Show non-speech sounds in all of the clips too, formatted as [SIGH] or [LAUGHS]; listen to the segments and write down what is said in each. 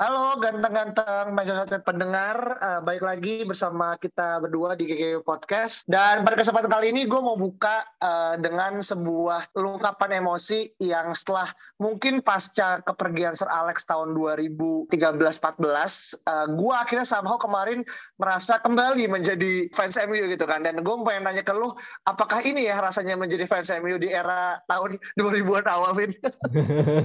Halo ganteng-ganteng masyarakat pendengar, uh, baik lagi bersama kita berdua di GG Podcast. Dan pada kesempatan kali ini gue mau buka uh, dengan sebuah ungkapan emosi yang setelah mungkin pasca kepergian Sir Alex tahun 2013-14, uh, gue akhirnya somehow kemarin merasa kembali menjadi fans MU gitu kan. Dan gue pengen nanya ke lu, apakah ini ya rasanya menjadi fans MU di era tahun [LAUGHS] 2000-an awal, Vin?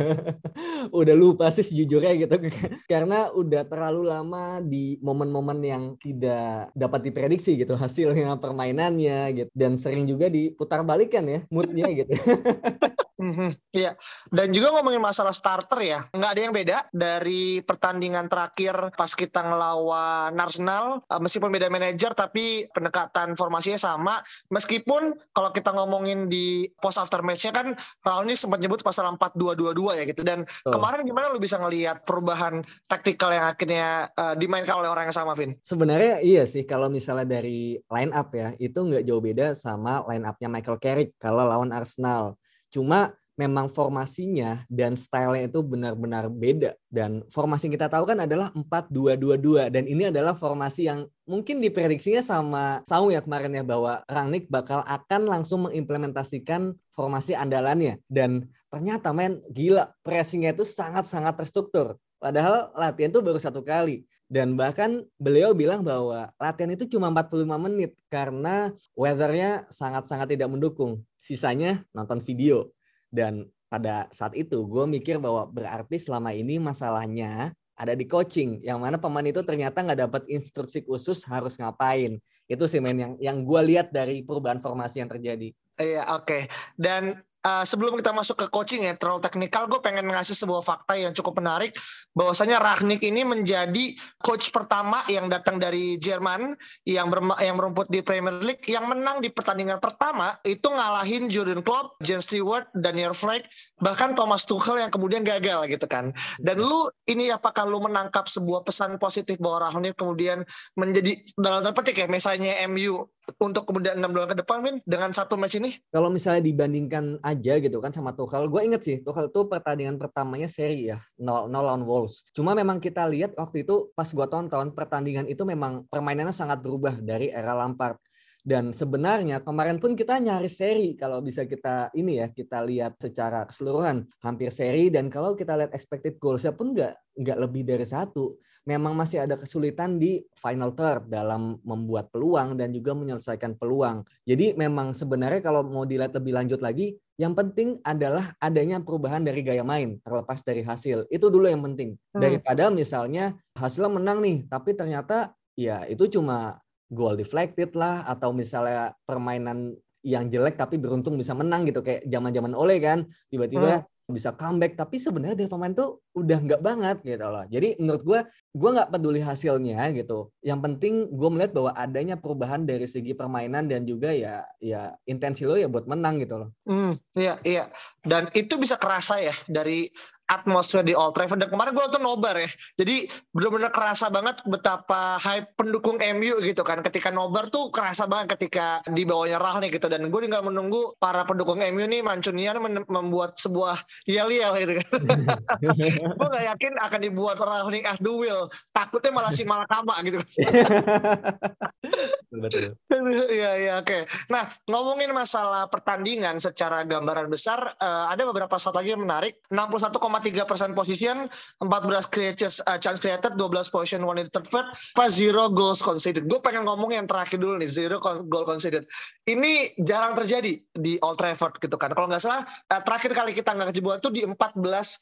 [LAUGHS] Udah lupa sih sejujurnya gitu karena udah terlalu lama di momen-momen yang tidak dapat diprediksi gitu hasilnya permainannya gitu dan sering juga diputar balikan ya moodnya gitu. [LAUGHS] Mhm, iya, dan juga ngomongin masalah starter ya, nggak ada yang beda dari pertandingan terakhir pas kita ngelawan Arsenal, uh, meskipun beda manajer tapi pendekatan formasinya sama. Meskipun kalau kita ngomongin di post after matchnya kan Raul ini sempat nyebut pasal 4-2-2-2 ya gitu. Dan oh. kemarin gimana lu bisa ngelihat perubahan taktikal yang akhirnya uh, dimainkan oleh orang yang sama, Vin? Sebenarnya iya sih, kalau misalnya dari line up ya, itu nggak jauh beda sama line upnya Michael Carrick kalau lawan Arsenal. Cuma memang formasinya dan stylenya itu benar-benar beda. Dan formasi yang kita tahu kan adalah 4-2-2-2 dan ini adalah formasi yang mungkin diprediksinya sama Sau ya kemarin ya bahwa Rangnick bakal akan langsung mengimplementasikan formasi andalannya. Dan ternyata men gila pressingnya itu sangat-sangat terstruktur. Padahal latihan itu baru satu kali dan bahkan beliau bilang bahwa latihan itu cuma 45 menit karena weathernya sangat-sangat tidak mendukung. Sisanya nonton video. Dan pada saat itu gue mikir bahwa berarti selama ini masalahnya ada di coaching. Yang mana pemain itu ternyata nggak dapat instruksi khusus harus ngapain. Itu sih men yang yang gue lihat dari perubahan formasi yang terjadi. Iya oke. Okay. Dan uh, sebelum kita masuk ke coaching ya terlalu teknikal gue pengen ngasih sebuah fakta yang cukup menarik bahwasanya Ragnik ini menjadi coach pertama yang datang dari Jerman yang ber, yang merumput di Premier League yang menang di pertandingan pertama itu ngalahin Jurgen Klopp, Jens Stewart, Daniel Fleck bahkan Thomas Tuchel yang kemudian gagal gitu kan. Dan lu ini apakah lu menangkap sebuah pesan positif bahwa Ragnik kemudian menjadi dalam tanda petik ya misalnya MU untuk kemudian enam bulan ke depan Vin dengan satu match ini? Kalau misalnya dibandingkan aja gitu kan sama Tuchel, gue inget sih Tuchel tuh pertandingan pertamanya seri ya 0 0 lawan Wolves. Cuma memang kita lihat waktu itu pas gue tonton pertandingan itu memang permainannya sangat berubah dari era Lampard. Dan sebenarnya kemarin pun kita nyari seri kalau bisa kita ini ya kita lihat secara keseluruhan hampir seri dan kalau kita lihat expected goalsnya pun nggak nggak lebih dari satu memang masih ada kesulitan di final third dalam membuat peluang dan juga menyelesaikan peluang. Jadi memang sebenarnya kalau mau dilihat lebih lanjut lagi, yang penting adalah adanya perubahan dari gaya main terlepas dari hasil. Itu dulu yang penting. Hmm. Daripada misalnya hasilnya menang nih, tapi ternyata ya itu cuma goal deflected lah atau misalnya permainan yang jelek tapi beruntung bisa menang gitu kayak zaman-zaman oleh kan tiba-tiba hmm bisa comeback tapi sebenarnya dari pemain tuh udah nggak banget gitu loh. Jadi menurut gue gue nggak peduli hasilnya gitu. Yang penting gue melihat bahwa adanya perubahan dari segi permainan dan juga ya ya intensi lo ya buat menang gitu loh. Hmm iya iya. Dan itu bisa kerasa ya dari atmosfer di Old Trafford. Dan kemarin gue nonton nobar ya. Jadi benar-benar kerasa banget betapa hype pendukung MU gitu kan. Ketika nobar tuh kerasa banget ketika di bawahnya Rahni gitu. Dan gue tinggal menunggu para pendukung MU nih mancunian membuat sebuah yel-yel gitu kan. [LAUGHS] Gue gak yakin akan dibuat Rahni as the wheel. Takutnya malah si Malakama gitu. [LAUGHS] Betul [LAUGHS] iya iya oke. Nah ngomongin masalah pertandingan secara gambaran besar uh, ada beberapa saat lagi yang menarik. 61, 0,3 persen position, 14 creations, uh, chance created, 12 position one in third third, pas zero goals conceded. Gue pengen ngomong yang terakhir dulu nih, zero goal conceded. Ini jarang terjadi di Old Trafford gitu kan. Kalau nggak salah, uh, terakhir kali kita nggak kejebolan tuh di 14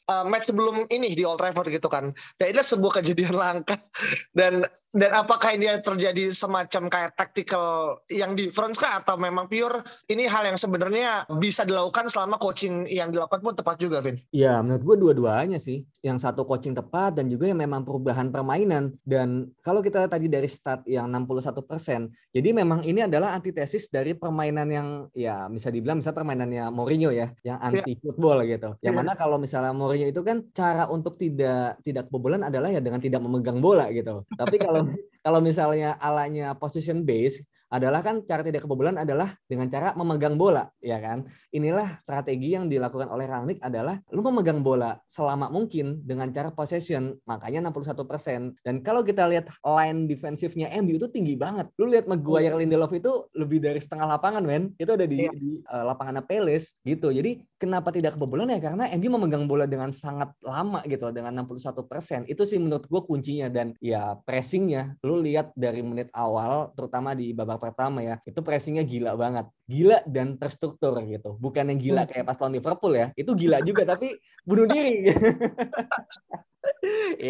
uh, match sebelum ini di Old Trafford gitu kan. Dan ini sebuah kejadian langka. [LAUGHS] Dan dan apakah ini terjadi semacam kayak tactical yang difference kah atau memang pure ini hal yang sebenarnya bisa dilakukan selama coaching yang dilakukan pun tepat juga, Vin? Iya, menurut gue dua-duanya sih. Yang satu coaching tepat dan juga yang memang perubahan permainan. Dan kalau kita tadi dari start yang 61 persen, jadi memang ini adalah antitesis dari permainan yang ya bisa dibilang bisa permainannya Mourinho ya, yang iya. anti football gitu. Yang iya. mana kalau misalnya Mourinho itu kan cara untuk tidak tidak kebobolan adalah ya dengan tidak memegang bola gitu. Tapi kalau [LAUGHS] kalau misalnya alanya position base adalah kan cara tidak kebobolan adalah dengan cara memegang bola, ya kan? Inilah strategi yang dilakukan oleh Rangnick adalah lu memegang bola selama mungkin dengan cara possession, makanya 61%. Dan kalau kita lihat line defensifnya MU itu tinggi banget. Lu lihat Maguire Lindelof itu lebih dari setengah lapangan, men. Itu ada di, yeah. di uh, lapangan Palace gitu. Jadi kenapa tidak kebobolan ya? Karena MU memegang bola dengan sangat lama gitu dengan 61%. Itu sih menurut gue kuncinya. Dan ya pressingnya lu lihat dari menit awal terutama di babak pertama ya itu pressingnya gila banget. Gila dan terstruktur gitu. Bukan yang gila hmm. kayak pas lawan Liverpool ya. Itu gila juga [LAUGHS] tapi bunuh diri. [LAUGHS]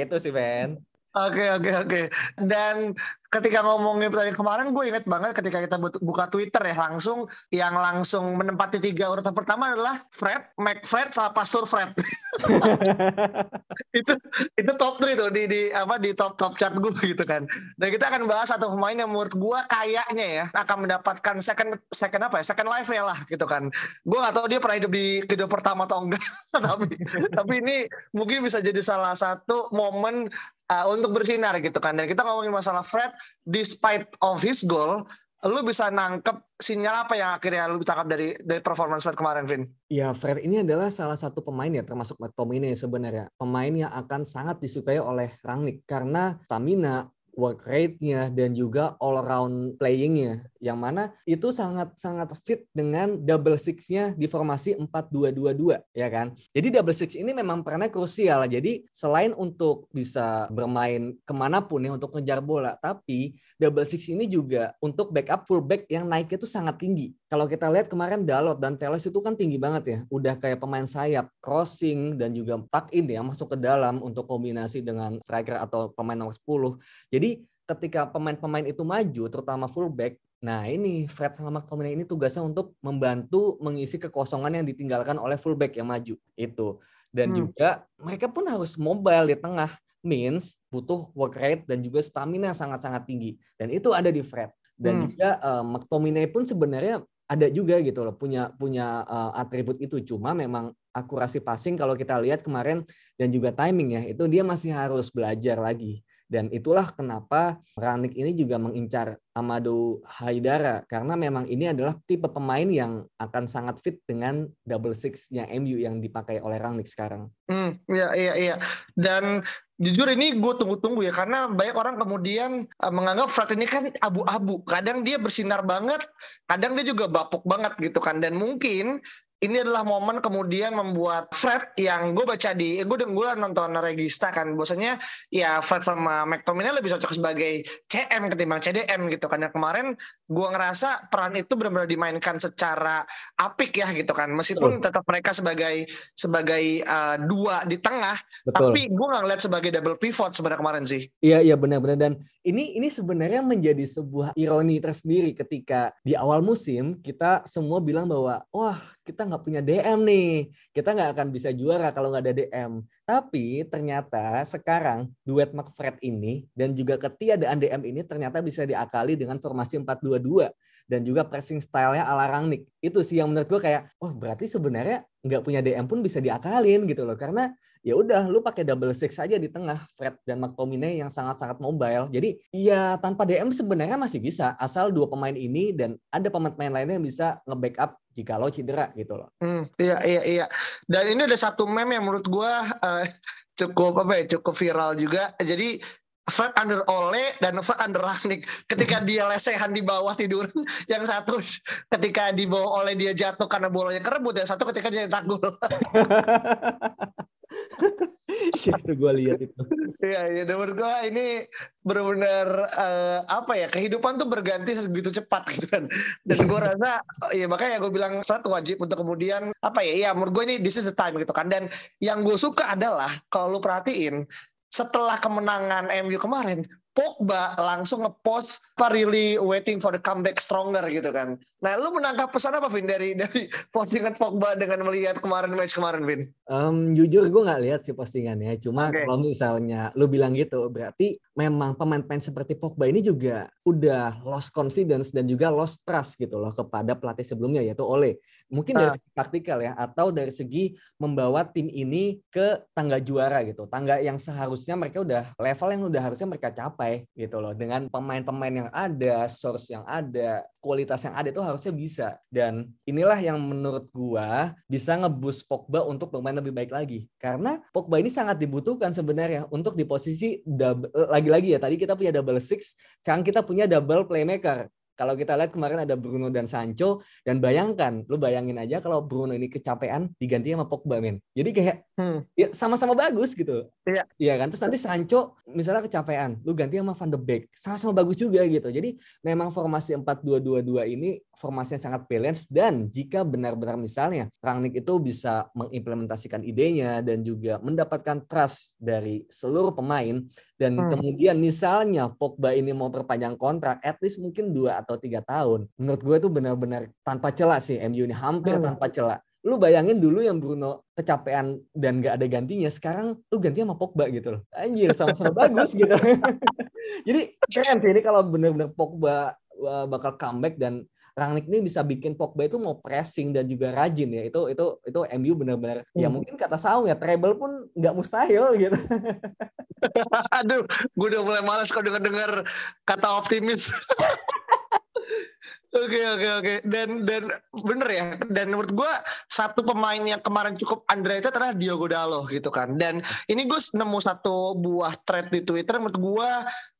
Itu sih Ben. Oke oke oke. Dan ketika ngomongin pertandingan kemarin, gue inget banget ketika kita buka Twitter ya langsung yang langsung menempati tiga urutan pertama adalah Fred, McFred, sama Pastor Fred. [LAUGHS] itu itu top 3 tuh di di apa di top top chart gue gitu kan. Dan kita akan bahas satu pemain yang menurut gue kayaknya ya akan mendapatkan second second apa ya second life ya lah gitu kan. Gue gak tahu dia pernah hidup di kedua pertama atau enggak, [LAUGHS] tapi tapi ini mungkin bisa jadi salah satu momen uh, untuk bersinar gitu kan. Dan kita ngomongin masalah Fred, despite of his goal, lu bisa nangkep sinyal apa yang akhirnya lu tangkap dari dari performance Fred kemarin, Vin? Ya, Fred ini adalah salah satu pemain ya, termasuk McTominay sebenarnya. Pemain yang akan sangat disukai oleh Rangnick karena stamina, work rate-nya dan juga all around playing-nya yang mana itu sangat sangat fit dengan double six-nya di formasi 4-2-2-2 ya kan. Jadi double six ini memang perannya krusial. Jadi selain untuk bisa bermain ke mana pun ya untuk ngejar bola, tapi double six ini juga untuk backup fullback yang naiknya itu sangat tinggi. Kalau kita lihat kemarin Dalot dan Teles itu kan tinggi banget ya. Udah kayak pemain sayap, crossing dan juga tuck in ya masuk ke dalam untuk kombinasi dengan striker atau pemain nomor 10. Jadi ketika pemain-pemain itu maju, terutama fullback, Nah ini Fred sama McTominay ini tugasnya untuk membantu mengisi kekosongan yang ditinggalkan oleh fullback yang maju itu. Dan hmm. juga mereka pun harus mobile di tengah, means butuh work rate dan juga stamina sangat-sangat tinggi. Dan itu ada di Fred. Dan hmm. juga uh, McTominay pun sebenarnya ada juga gitu loh punya punya uh, atribut itu cuma memang akurasi passing kalau kita lihat kemarin dan juga timing ya itu dia masih harus belajar lagi dan itulah kenapa Ranik ini juga mengincar Amadou Haidara karena memang ini adalah tipe pemain yang akan sangat fit dengan double six-nya MU yang dipakai oleh Rangnick sekarang. Hmm, iya iya iya. Dan jujur ini gue tunggu-tunggu ya karena banyak orang kemudian uh, menganggap Fred ini kan abu-abu. Kadang dia bersinar banget, kadang dia juga bapuk banget gitu kan. Dan mungkin ini adalah momen kemudian membuat Fred yang gue baca di gue gue nonton Regista kan bosnya ya Fred sama McTominay lebih cocok sebagai CM ketimbang CDM gitu kan yang kemarin gue ngerasa peran itu benar-benar dimainkan secara apik ya gitu kan meskipun Betul. tetap mereka sebagai sebagai uh, dua di tengah Betul. tapi gue nggak ngeliat sebagai double pivot sebenarnya kemarin sih iya iya benar-benar dan ini ini sebenarnya menjadi sebuah ironi tersendiri ketika di awal musim kita semua bilang bahwa wah kita nggak punya DM nih, kita nggak akan bisa juara kalau nggak ada DM. Tapi ternyata sekarang duet McFred ini dan juga ketiadaan DM ini ternyata bisa diakali dengan formasi 4-2-2 dan juga pressing style-nya ala Rangnick. Itu sih yang menurut gue kayak, oh berarti sebenarnya nggak punya DM pun bisa diakalin gitu loh. Karena ya udah lu pakai double six aja di tengah Fred dan McTominay yang sangat-sangat mobile. Jadi ya tanpa DM sebenarnya masih bisa asal dua pemain ini dan ada pemain-pemain lainnya yang bisa nge-backup jika lo cedera gitu loh. Hmm, iya iya iya. Dan ini ada satu meme yang menurut gua uh, cukup apa ya cukup viral juga. Jadi Fred under Ole dan Fred under Rangnick. Ketika dia lesehan di bawah tidur, [LAUGHS] yang satu ketika di bawah Ole dia jatuh karena bolanya kerebut, yang satu ketika dia tak gol. [LAUGHS] Iya, itu gue lihat itu. Iya, iya. Menurut gue ini benar-benar uh, apa ya kehidupan tuh berganti segitu cepat gitu kan. Dan gue [LAUGHS] rasa, ya makanya gue bilang satu wajib untuk kemudian apa ya? Ya menurut gue ini this is the time gitu kan. Dan yang gue suka adalah kalau lu perhatiin setelah kemenangan MU kemarin, Pogba langsung ngepost really waiting for the comeback stronger gitu kan. Nah, lu menangkap pesan apa Vin dari dari postingan Pogba dengan melihat kemarin match kemarin Vin? Um, jujur gue nggak lihat sih postingannya. Cuma okay. kalau misalnya lu bilang gitu, berarti memang pemain-pemain seperti Pogba ini juga udah lost confidence dan juga lost trust gitu loh kepada pelatih sebelumnya yaitu Ole. Mungkin dari ah. segi taktikal ya atau dari segi membawa tim ini ke tangga juara gitu. Tangga yang seharusnya mereka udah level yang udah harusnya mereka capai gitu loh. Dengan pemain-pemain yang ada, source yang ada, kualitas yang ada itu harusnya bisa. Dan inilah yang menurut gua bisa ngeboost Pogba untuk bermain lebih baik lagi. Karena Pogba ini sangat dibutuhkan sebenarnya untuk di posisi double, lagi-lagi ya tadi kita punya double six, sekarang kita punya double playmaker. Kalau kita lihat kemarin ada Bruno dan Sancho dan bayangkan, lu bayangin aja kalau Bruno ini kecapean diganti sama Pogba men. Jadi kayak hmm. ya sama-sama bagus gitu. Iya. Iya kan? Terus nanti Sancho misalnya kecapean, lu ganti sama Van de Beek, sama-sama bagus juga gitu. Jadi memang formasi 4-2-2-2 ini formasinya sangat balance dan jika benar-benar misalnya Rangnick itu bisa mengimplementasikan idenya dan juga mendapatkan trust dari seluruh pemain dan hmm. kemudian misalnya Pogba ini mau perpanjang kontrak at least mungkin dua atau tiga tahun. Menurut gue itu benar-benar tanpa celah sih MU ini hampir hmm. tanpa celah. Lu bayangin dulu yang Bruno kecapean dan gak ada gantinya, sekarang lu ganti sama Pogba gitu loh. Anjir, sama-sama [LAUGHS] bagus gitu. [LAUGHS] Jadi keren sih ini kalau benar-benar Pogba bakal comeback dan Rangnick ini bisa bikin Pogba itu mau pressing dan juga rajin ya. Itu itu itu MU benar-benar ya hmm. ya mungkin kata Saung ya treble pun nggak mustahil gitu. [LAUGHS] [LAUGHS] Aduh, gue udah mulai malas kalau dengar-dengar kata optimis. [LAUGHS] Oke oke oke. Dan dan bener ya dan menurut gue satu pemain yang kemarin cukup underrated adalah Diogo Dalo gitu kan. Dan ini gue nemu satu buah thread di Twitter menurut gue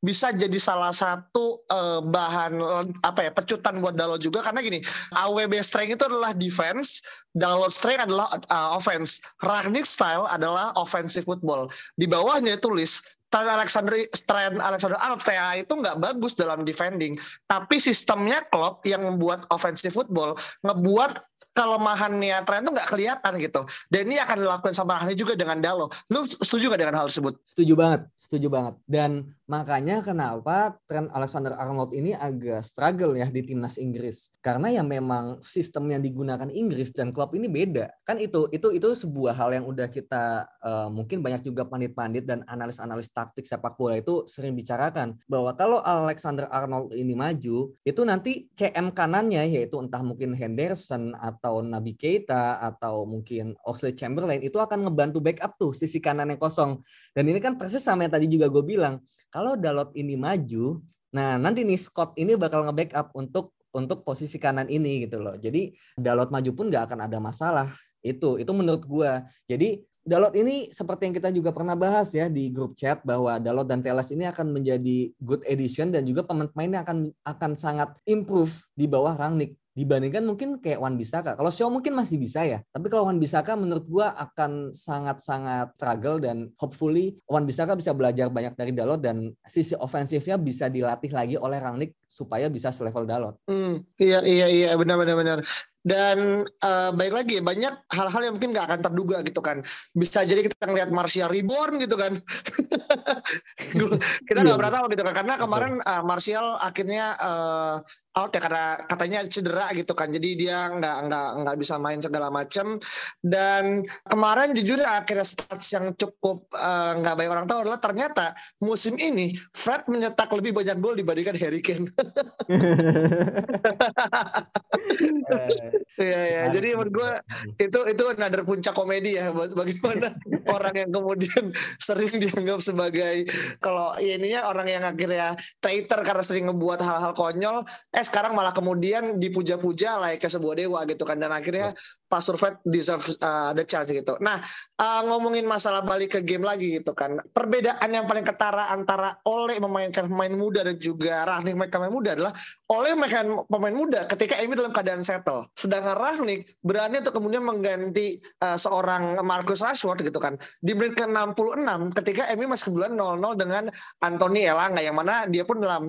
bisa jadi salah satu uh, bahan apa ya pecutan buat Dalo juga. Karena gini AWB strength itu adalah defense Dalo strength adalah uh, offense. Ragnick style adalah offensive football. Di bawahnya tulis Trent Alexander Trent Alexander Arnold TA itu nggak bagus dalam defending, tapi sistemnya Klopp yang membuat offensive football ngebuat kelemahannya Trent itu nggak kelihatan gitu. Dan ini akan dilakukan sama Ahli juga dengan Dalo. Lu setuju nggak dengan hal tersebut? Setuju banget, setuju banget. Dan makanya kenapa Trent Alexander Arnold ini agak struggle ya di timnas Inggris. Karena ya memang sistem yang digunakan Inggris dan klub ini beda. Kan itu itu itu sebuah hal yang udah kita uh, mungkin banyak juga pandit-pandit dan analis-analis taktik sepak bola itu sering bicarakan bahwa kalau Alexander Arnold ini maju, itu nanti CM kanannya yaitu entah mungkin Henderson atau Nabi Keita atau mungkin Oxley Chamberlain itu akan ngebantu backup tuh sisi kanan yang kosong. Dan ini kan persis sama yang tadi juga gue bilang, kalau Dalot ini maju, nah nanti nih Scott ini bakal nge-backup untuk untuk posisi kanan ini gitu loh. Jadi Dalot maju pun nggak akan ada masalah. Itu itu menurut gue. Jadi Dalot ini seperti yang kita juga pernah bahas ya di grup chat bahwa Dalot dan Teles ini akan menjadi good addition dan juga pemain-pemainnya akan akan sangat improve di bawah Rangnick dibandingkan mungkin kayak Wan Bisaka. Kalau Shaw mungkin masih bisa ya, tapi kalau Wan Bisaka menurut gua akan sangat-sangat struggle dan hopefully Wan Bisaka bisa belajar banyak dari Dalot dan sisi ofensifnya bisa dilatih lagi oleh Rangnick supaya bisa selevel Dalot. Hmm, iya iya iya benar benar benar dan uh, baik lagi banyak hal-hal yang mungkin nggak akan terduga gitu kan. Bisa jadi kita ngeliat Martial reborn gitu kan. [LAUGHS] Kita nggak iya. pernah tahu gitu kan. Karena kemarin uh, Martial akhirnya uh, out ya karena katanya cedera gitu kan. Jadi dia nggak nggak nggak bisa main segala macam dan kemarin jujur akhirnya stats yang cukup nggak uh, banyak orang tahu adalah ternyata musim ini Fred menyetak lebih banyak gol dibandingkan Harry Kane [LAUGHS] [LAUGHS] Iya ya. Jadi menurut gue itu itu another puncak komedi ya bagaimana [LAUGHS] orang yang kemudian sering dianggap sebagai kalau ya ininya orang yang akhirnya traitor karena sering ngebuat hal-hal konyol, eh sekarang malah kemudian dipuja-puja like sebuah dewa gitu kan dan akhirnya Pak Survet deserve uh, the chance gitu. Nah uh, ngomongin masalah balik ke game lagi gitu kan, perbedaan yang paling ketara antara Oleh memainkan pemain muda dan juga Rangnick memainkan pemain muda adalah Oleh memainkan pemain muda ketika ini dalam keadaan settle. Sedangkan Rangnick berani untuk kemudian mengganti uh, seorang Marcus Rashford gitu kan. Di menit ke-66 ketika Emi masih kebetulan 0-0 dengan Anthony Elanga yang mana dia pun dalam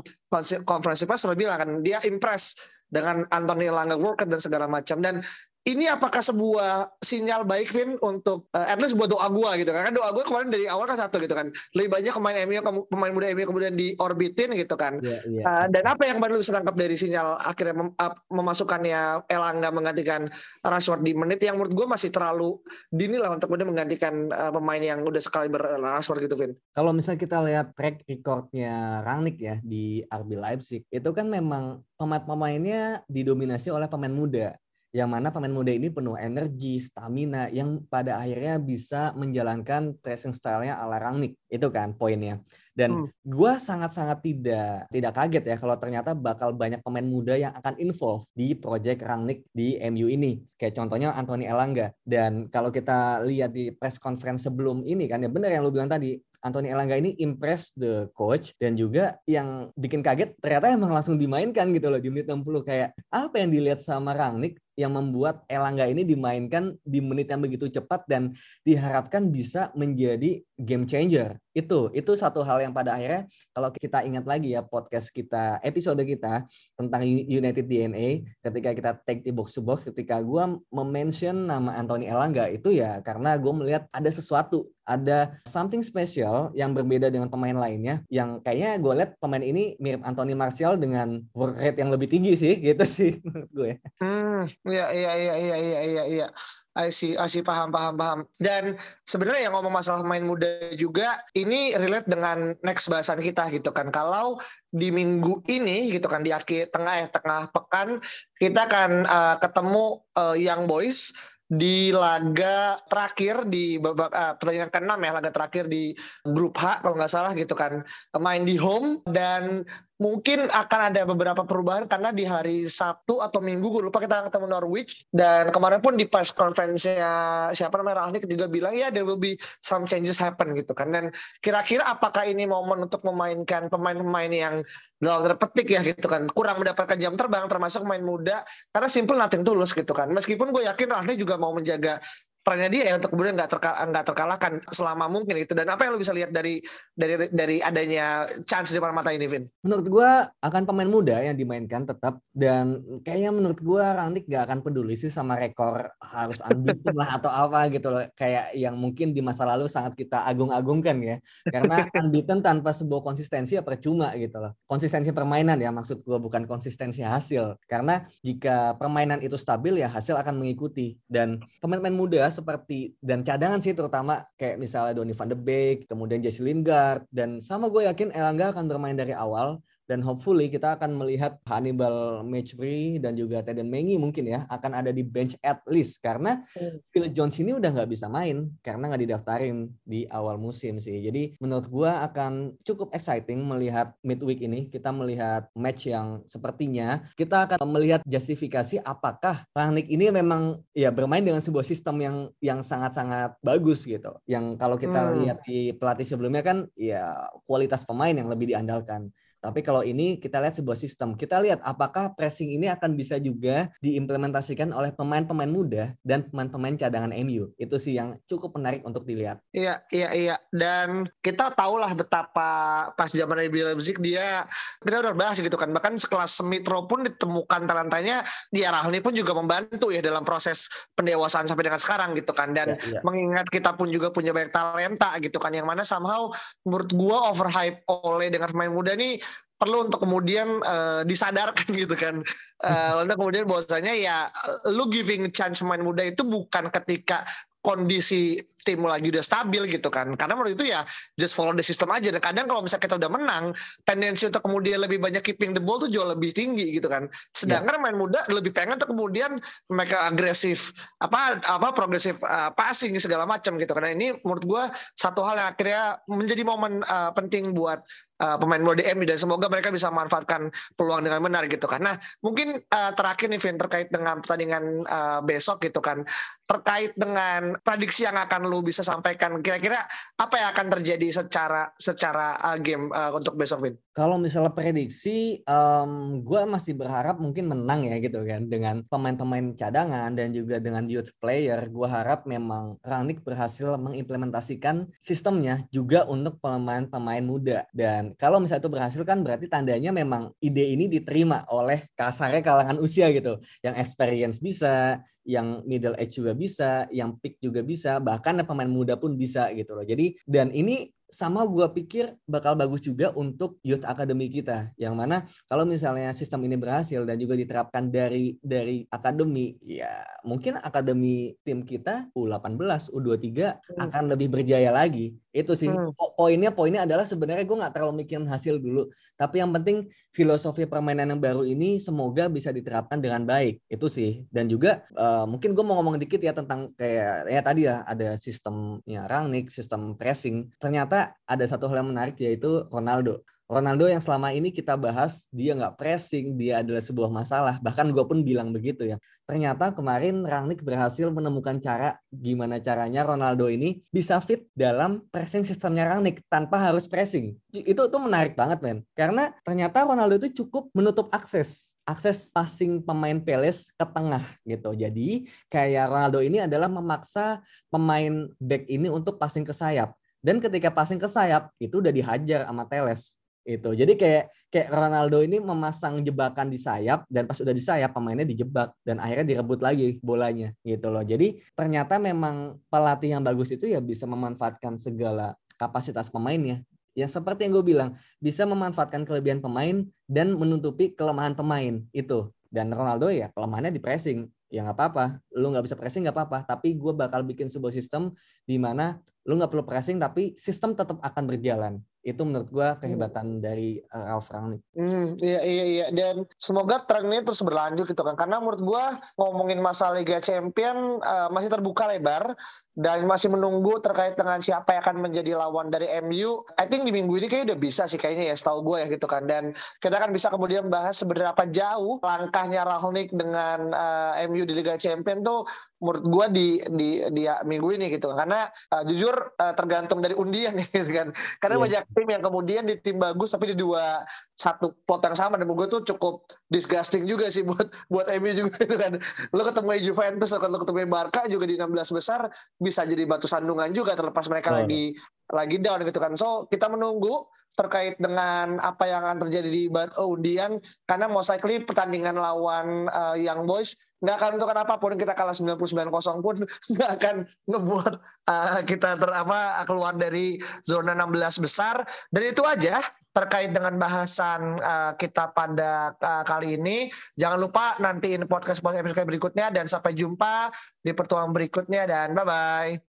konferensi pers sudah bilang kan dia impress dengan Anthony Elanga work dan segala macam dan ini apakah sebuah sinyal baik Vin untuk uh, at least buat doa gua gitu kan? Karena doa gua kemarin dari awal kan satu gitu kan. Lebih banyak pemain MU pemain muda MU kemudian diorbitin gitu kan. Yeah, yeah. Uh, dan apa yang baru bisa tangkap dari sinyal akhirnya mem uh, memasukkannya Elangga menggantikan Rashford di menit yang menurut gua masih terlalu dini lah untuk kemudian menggantikan uh, pemain yang udah sekali ber Rashford gitu Vin. Kalau misalnya kita lihat track recordnya Rangnick ya di RB Leipzig itu kan memang pemain-pemainnya didominasi oleh pemain muda yang mana pemain muda ini penuh energi, stamina, yang pada akhirnya bisa menjalankan pressing style-nya ala Rangnick. Itu kan poinnya. Dan hmm. gue sangat-sangat tidak tidak kaget ya kalau ternyata bakal banyak pemain muda yang akan involve di project Rangnick di MU ini. Kayak contohnya Anthony Elanga. Dan kalau kita lihat di press conference sebelum ini kan ya benar yang lu bilang tadi, Anthony Elanga ini impress the coach dan juga yang bikin kaget ternyata emang langsung dimainkan gitu loh di menit 60 kayak apa yang dilihat sama Rangnick yang membuat Elangga ini dimainkan di menit yang begitu cepat dan diharapkan bisa menjadi game changer. Itu itu satu hal yang pada akhirnya kalau kita ingat lagi ya podcast kita episode kita tentang United DNA ketika kita take di box to box ketika gue mention nama Anthony Elangga itu ya karena gue melihat ada sesuatu ada something special yang berbeda dengan pemain lainnya yang kayaknya gue lihat pemain ini mirip Anthony Martial dengan work rate yang lebih tinggi sih gitu sih [LAUGHS] menurut gue. Hmm, Iya iya iya iya iya iya I see, paham, paham, paham. Dan sebenarnya yang ngomong masalah pemain muda juga, ini relate dengan next bahasan kita gitu kan. Kalau di minggu ini gitu kan, di akhir tengah ya, tengah pekan, kita akan uh, ketemu uh, Young Boys di laga terakhir di babak uh, pertandingan ke-6 ya laga terakhir di grup H kalau nggak salah gitu kan main di home dan mungkin akan ada beberapa perubahan karena di hari Sabtu atau Minggu gue lupa kita ketemu Norwich. Dan kemarin pun di press conference-nya siapa namanya Rahnik juga bilang ya there will be some changes happen gitu kan. Dan kira-kira apakah ini momen untuk memainkan pemain-pemain yang dalam terpetik ya gitu kan. Kurang mendapatkan jam terbang termasuk pemain muda. Karena simple nothing tulus gitu kan. Meskipun gue yakin Rahnik juga mau menjaga perannya dia ya untuk kemudian nggak nggak terkalahkan selama mungkin itu. Dan apa yang lo bisa lihat dari dari dari adanya chance di depan mata ini Vin? Menurut gue akan pemain muda yang dimainkan tetap dan kayaknya menurut gue Randik nggak akan peduli sih sama rekor harus unbeaten lah atau apa gitu loh. Kayak yang mungkin di masa lalu sangat kita agung-agungkan ya. Karena unbeaten tanpa sebuah konsistensi ya percuma gitu loh. Konsistensi permainan ya maksud gue bukan konsistensi hasil. Karena jika permainan itu stabil ya hasil akan mengikuti. Dan pemain-pemain muda seperti dan cadangan sih terutama kayak misalnya Donny van de Beek, kemudian Jesse Lingard dan sama gue yakin Elangga akan bermain dari awal dan hopefully kita akan melihat Hannibal Matchbury dan juga Teden Mengi mungkin ya akan ada di bench at least karena hmm. Phil Jones ini udah nggak bisa main karena nggak didaftarin di awal musim sih. Jadi menurut gua akan cukup exciting melihat midweek ini kita melihat match yang sepertinya kita akan melihat justifikasi apakah Rangnick ini memang ya bermain dengan sebuah sistem yang yang sangat-sangat bagus gitu. Yang kalau kita hmm. lihat di pelatih sebelumnya kan ya kualitas pemain yang lebih diandalkan. Tapi kalau ini kita lihat sebuah sistem. Kita lihat apakah pressing ini akan bisa juga diimplementasikan oleh pemain-pemain muda dan pemain-pemain cadangan MU. Itu sih yang cukup menarik untuk dilihat. Iya, iya, iya. Dan kita tahulah betapa pas zaman Bill Leipzig dia kita udah bahas gitu kan. Bahkan sekelas Smithrow pun ditemukan talentanya di arah ini pun juga membantu ya dalam proses pendewasaan sampai dengan sekarang gitu kan. Dan ya, ya. mengingat kita pun juga punya banyak talenta gitu kan yang mana somehow menurut gua overhype oleh dengan pemain muda nih perlu untuk kemudian uh, disadarkan [LAUGHS] gitu kan uh, untuk kemudian bahwasanya ya lu giving chance pemain muda itu bukan ketika kondisi tim lagi udah stabil gitu kan. Karena menurut itu ya just follow the system aja. Dan kadang kalau misalnya kita udah menang, tendensi untuk kemudian lebih banyak keeping the ball tuh jauh lebih tinggi gitu kan. Sedangkan yeah. main muda lebih pengen tuh kemudian mereka agresif apa apa progresif uh, passing segala macam gitu. Karena ini menurut gua satu hal yang akhirnya menjadi momen uh, penting buat uh, pemain muda MU dan semoga mereka bisa memanfaatkan peluang dengan benar gitu kan. Nah, mungkin uh, terakhir nih Vin terkait dengan pertandingan uh, besok gitu kan terkait dengan prediksi yang akan lu bisa sampaikan kira-kira apa yang akan terjadi secara secara uh, game uh, untuk besok Vin? Kalau misalnya prediksi, um, gue masih berharap mungkin menang ya gitu kan dengan pemain-pemain cadangan dan juga dengan youth player. Gue harap memang Rangnick berhasil mengimplementasikan sistemnya juga untuk pemain-pemain muda dan kalau misalnya itu berhasil kan berarti tandanya memang ide ini diterima oleh kasarnya kalangan usia gitu, yang experience bisa, yang middle age juga bisa, yang peak juga bisa, bahkan pemain muda pun bisa gitu loh. Jadi dan ini sama gue pikir bakal bagus juga untuk youth academy kita yang mana kalau misalnya sistem ini berhasil dan juga diterapkan dari dari akademi ya mungkin akademi tim kita U18 U23 hmm. akan lebih berjaya lagi itu sih. Hmm. poinnya poinnya adalah sebenarnya gue nggak terlalu mikirin hasil dulu. Tapi yang penting filosofi permainan yang baru ini semoga bisa diterapkan dengan baik. Itu sih. Dan juga uh, mungkin gue mau ngomong dikit ya tentang kayak ya tadi ya ada sistemnya rangnick sistem pressing. Ternyata ada satu hal yang menarik yaitu Ronaldo. Ronaldo yang selama ini kita bahas dia nggak pressing, dia adalah sebuah masalah. Bahkan gue pun bilang begitu ya. Ternyata kemarin Rangnick berhasil menemukan cara gimana caranya Ronaldo ini bisa fit dalam pressing sistemnya Rangnick tanpa harus pressing. Itu tuh menarik banget men. Karena ternyata Ronaldo itu cukup menutup akses akses passing pemain Peles ke tengah gitu. Jadi kayak Ronaldo ini adalah memaksa pemain back ini untuk passing ke sayap. Dan ketika passing ke sayap itu udah dihajar sama Teles itu. Jadi kayak kayak Ronaldo ini memasang jebakan di sayap dan pas udah di sayap pemainnya dijebak dan akhirnya direbut lagi bolanya gitu loh. Jadi ternyata memang pelatih yang bagus itu ya bisa memanfaatkan segala kapasitas pemainnya. Ya seperti yang gue bilang, bisa memanfaatkan kelebihan pemain dan menutupi kelemahan pemain itu. Dan Ronaldo ya kelemahannya di pressing ya nggak apa-apa lu nggak bisa pressing nggak apa-apa tapi gue bakal bikin sebuah sistem di mana lu nggak perlu pressing tapi sistem tetap akan berjalan itu menurut gue kehebatan hmm. dari uh, Ralph Rangnick. Hmm, iya iya iya dan semoga tren ini terus berlanjut gitu kan karena menurut gue ngomongin masalah Liga Champion uh, masih terbuka lebar dan masih menunggu terkait dengan siapa yang akan menjadi lawan dari MU. I think di minggu ini kayaknya udah bisa sih kayaknya ya setahu gue ya gitu kan. Dan kita akan bisa kemudian bahas seberapa jauh langkahnya Rangnick dengan uh, MU di Liga Champion tuh menurut gue di di di minggu ini gitu karena uh, jujur uh, tergantung dari undian [LAUGHS] gitu kan karena yeah. banyak tim yang kemudian di tim bagus tapi di dua satu pot yang sama dan gue tuh cukup disgusting juga sih buat buat MU juga gitu kan lo ketemu Juventus atau lo ketemu Barca juga di 16 besar bisa jadi batu sandungan juga terlepas mereka lagi lagi down gitu kan. So kita menunggu terkait dengan apa yang akan terjadi di undian karena most likely pertandingan lawan uh, Young Boys nggak akan untuk apa pun kita kalah 99-0 pun [LAUGHS] nggak akan ngebuat uh, kita ter apa keluar dari zona 16 besar. Dan itu aja terkait dengan bahasan uh, kita pada uh, kali ini. Jangan lupa nantiin podcast podcast episode berikutnya dan sampai jumpa di pertemuan berikutnya dan bye bye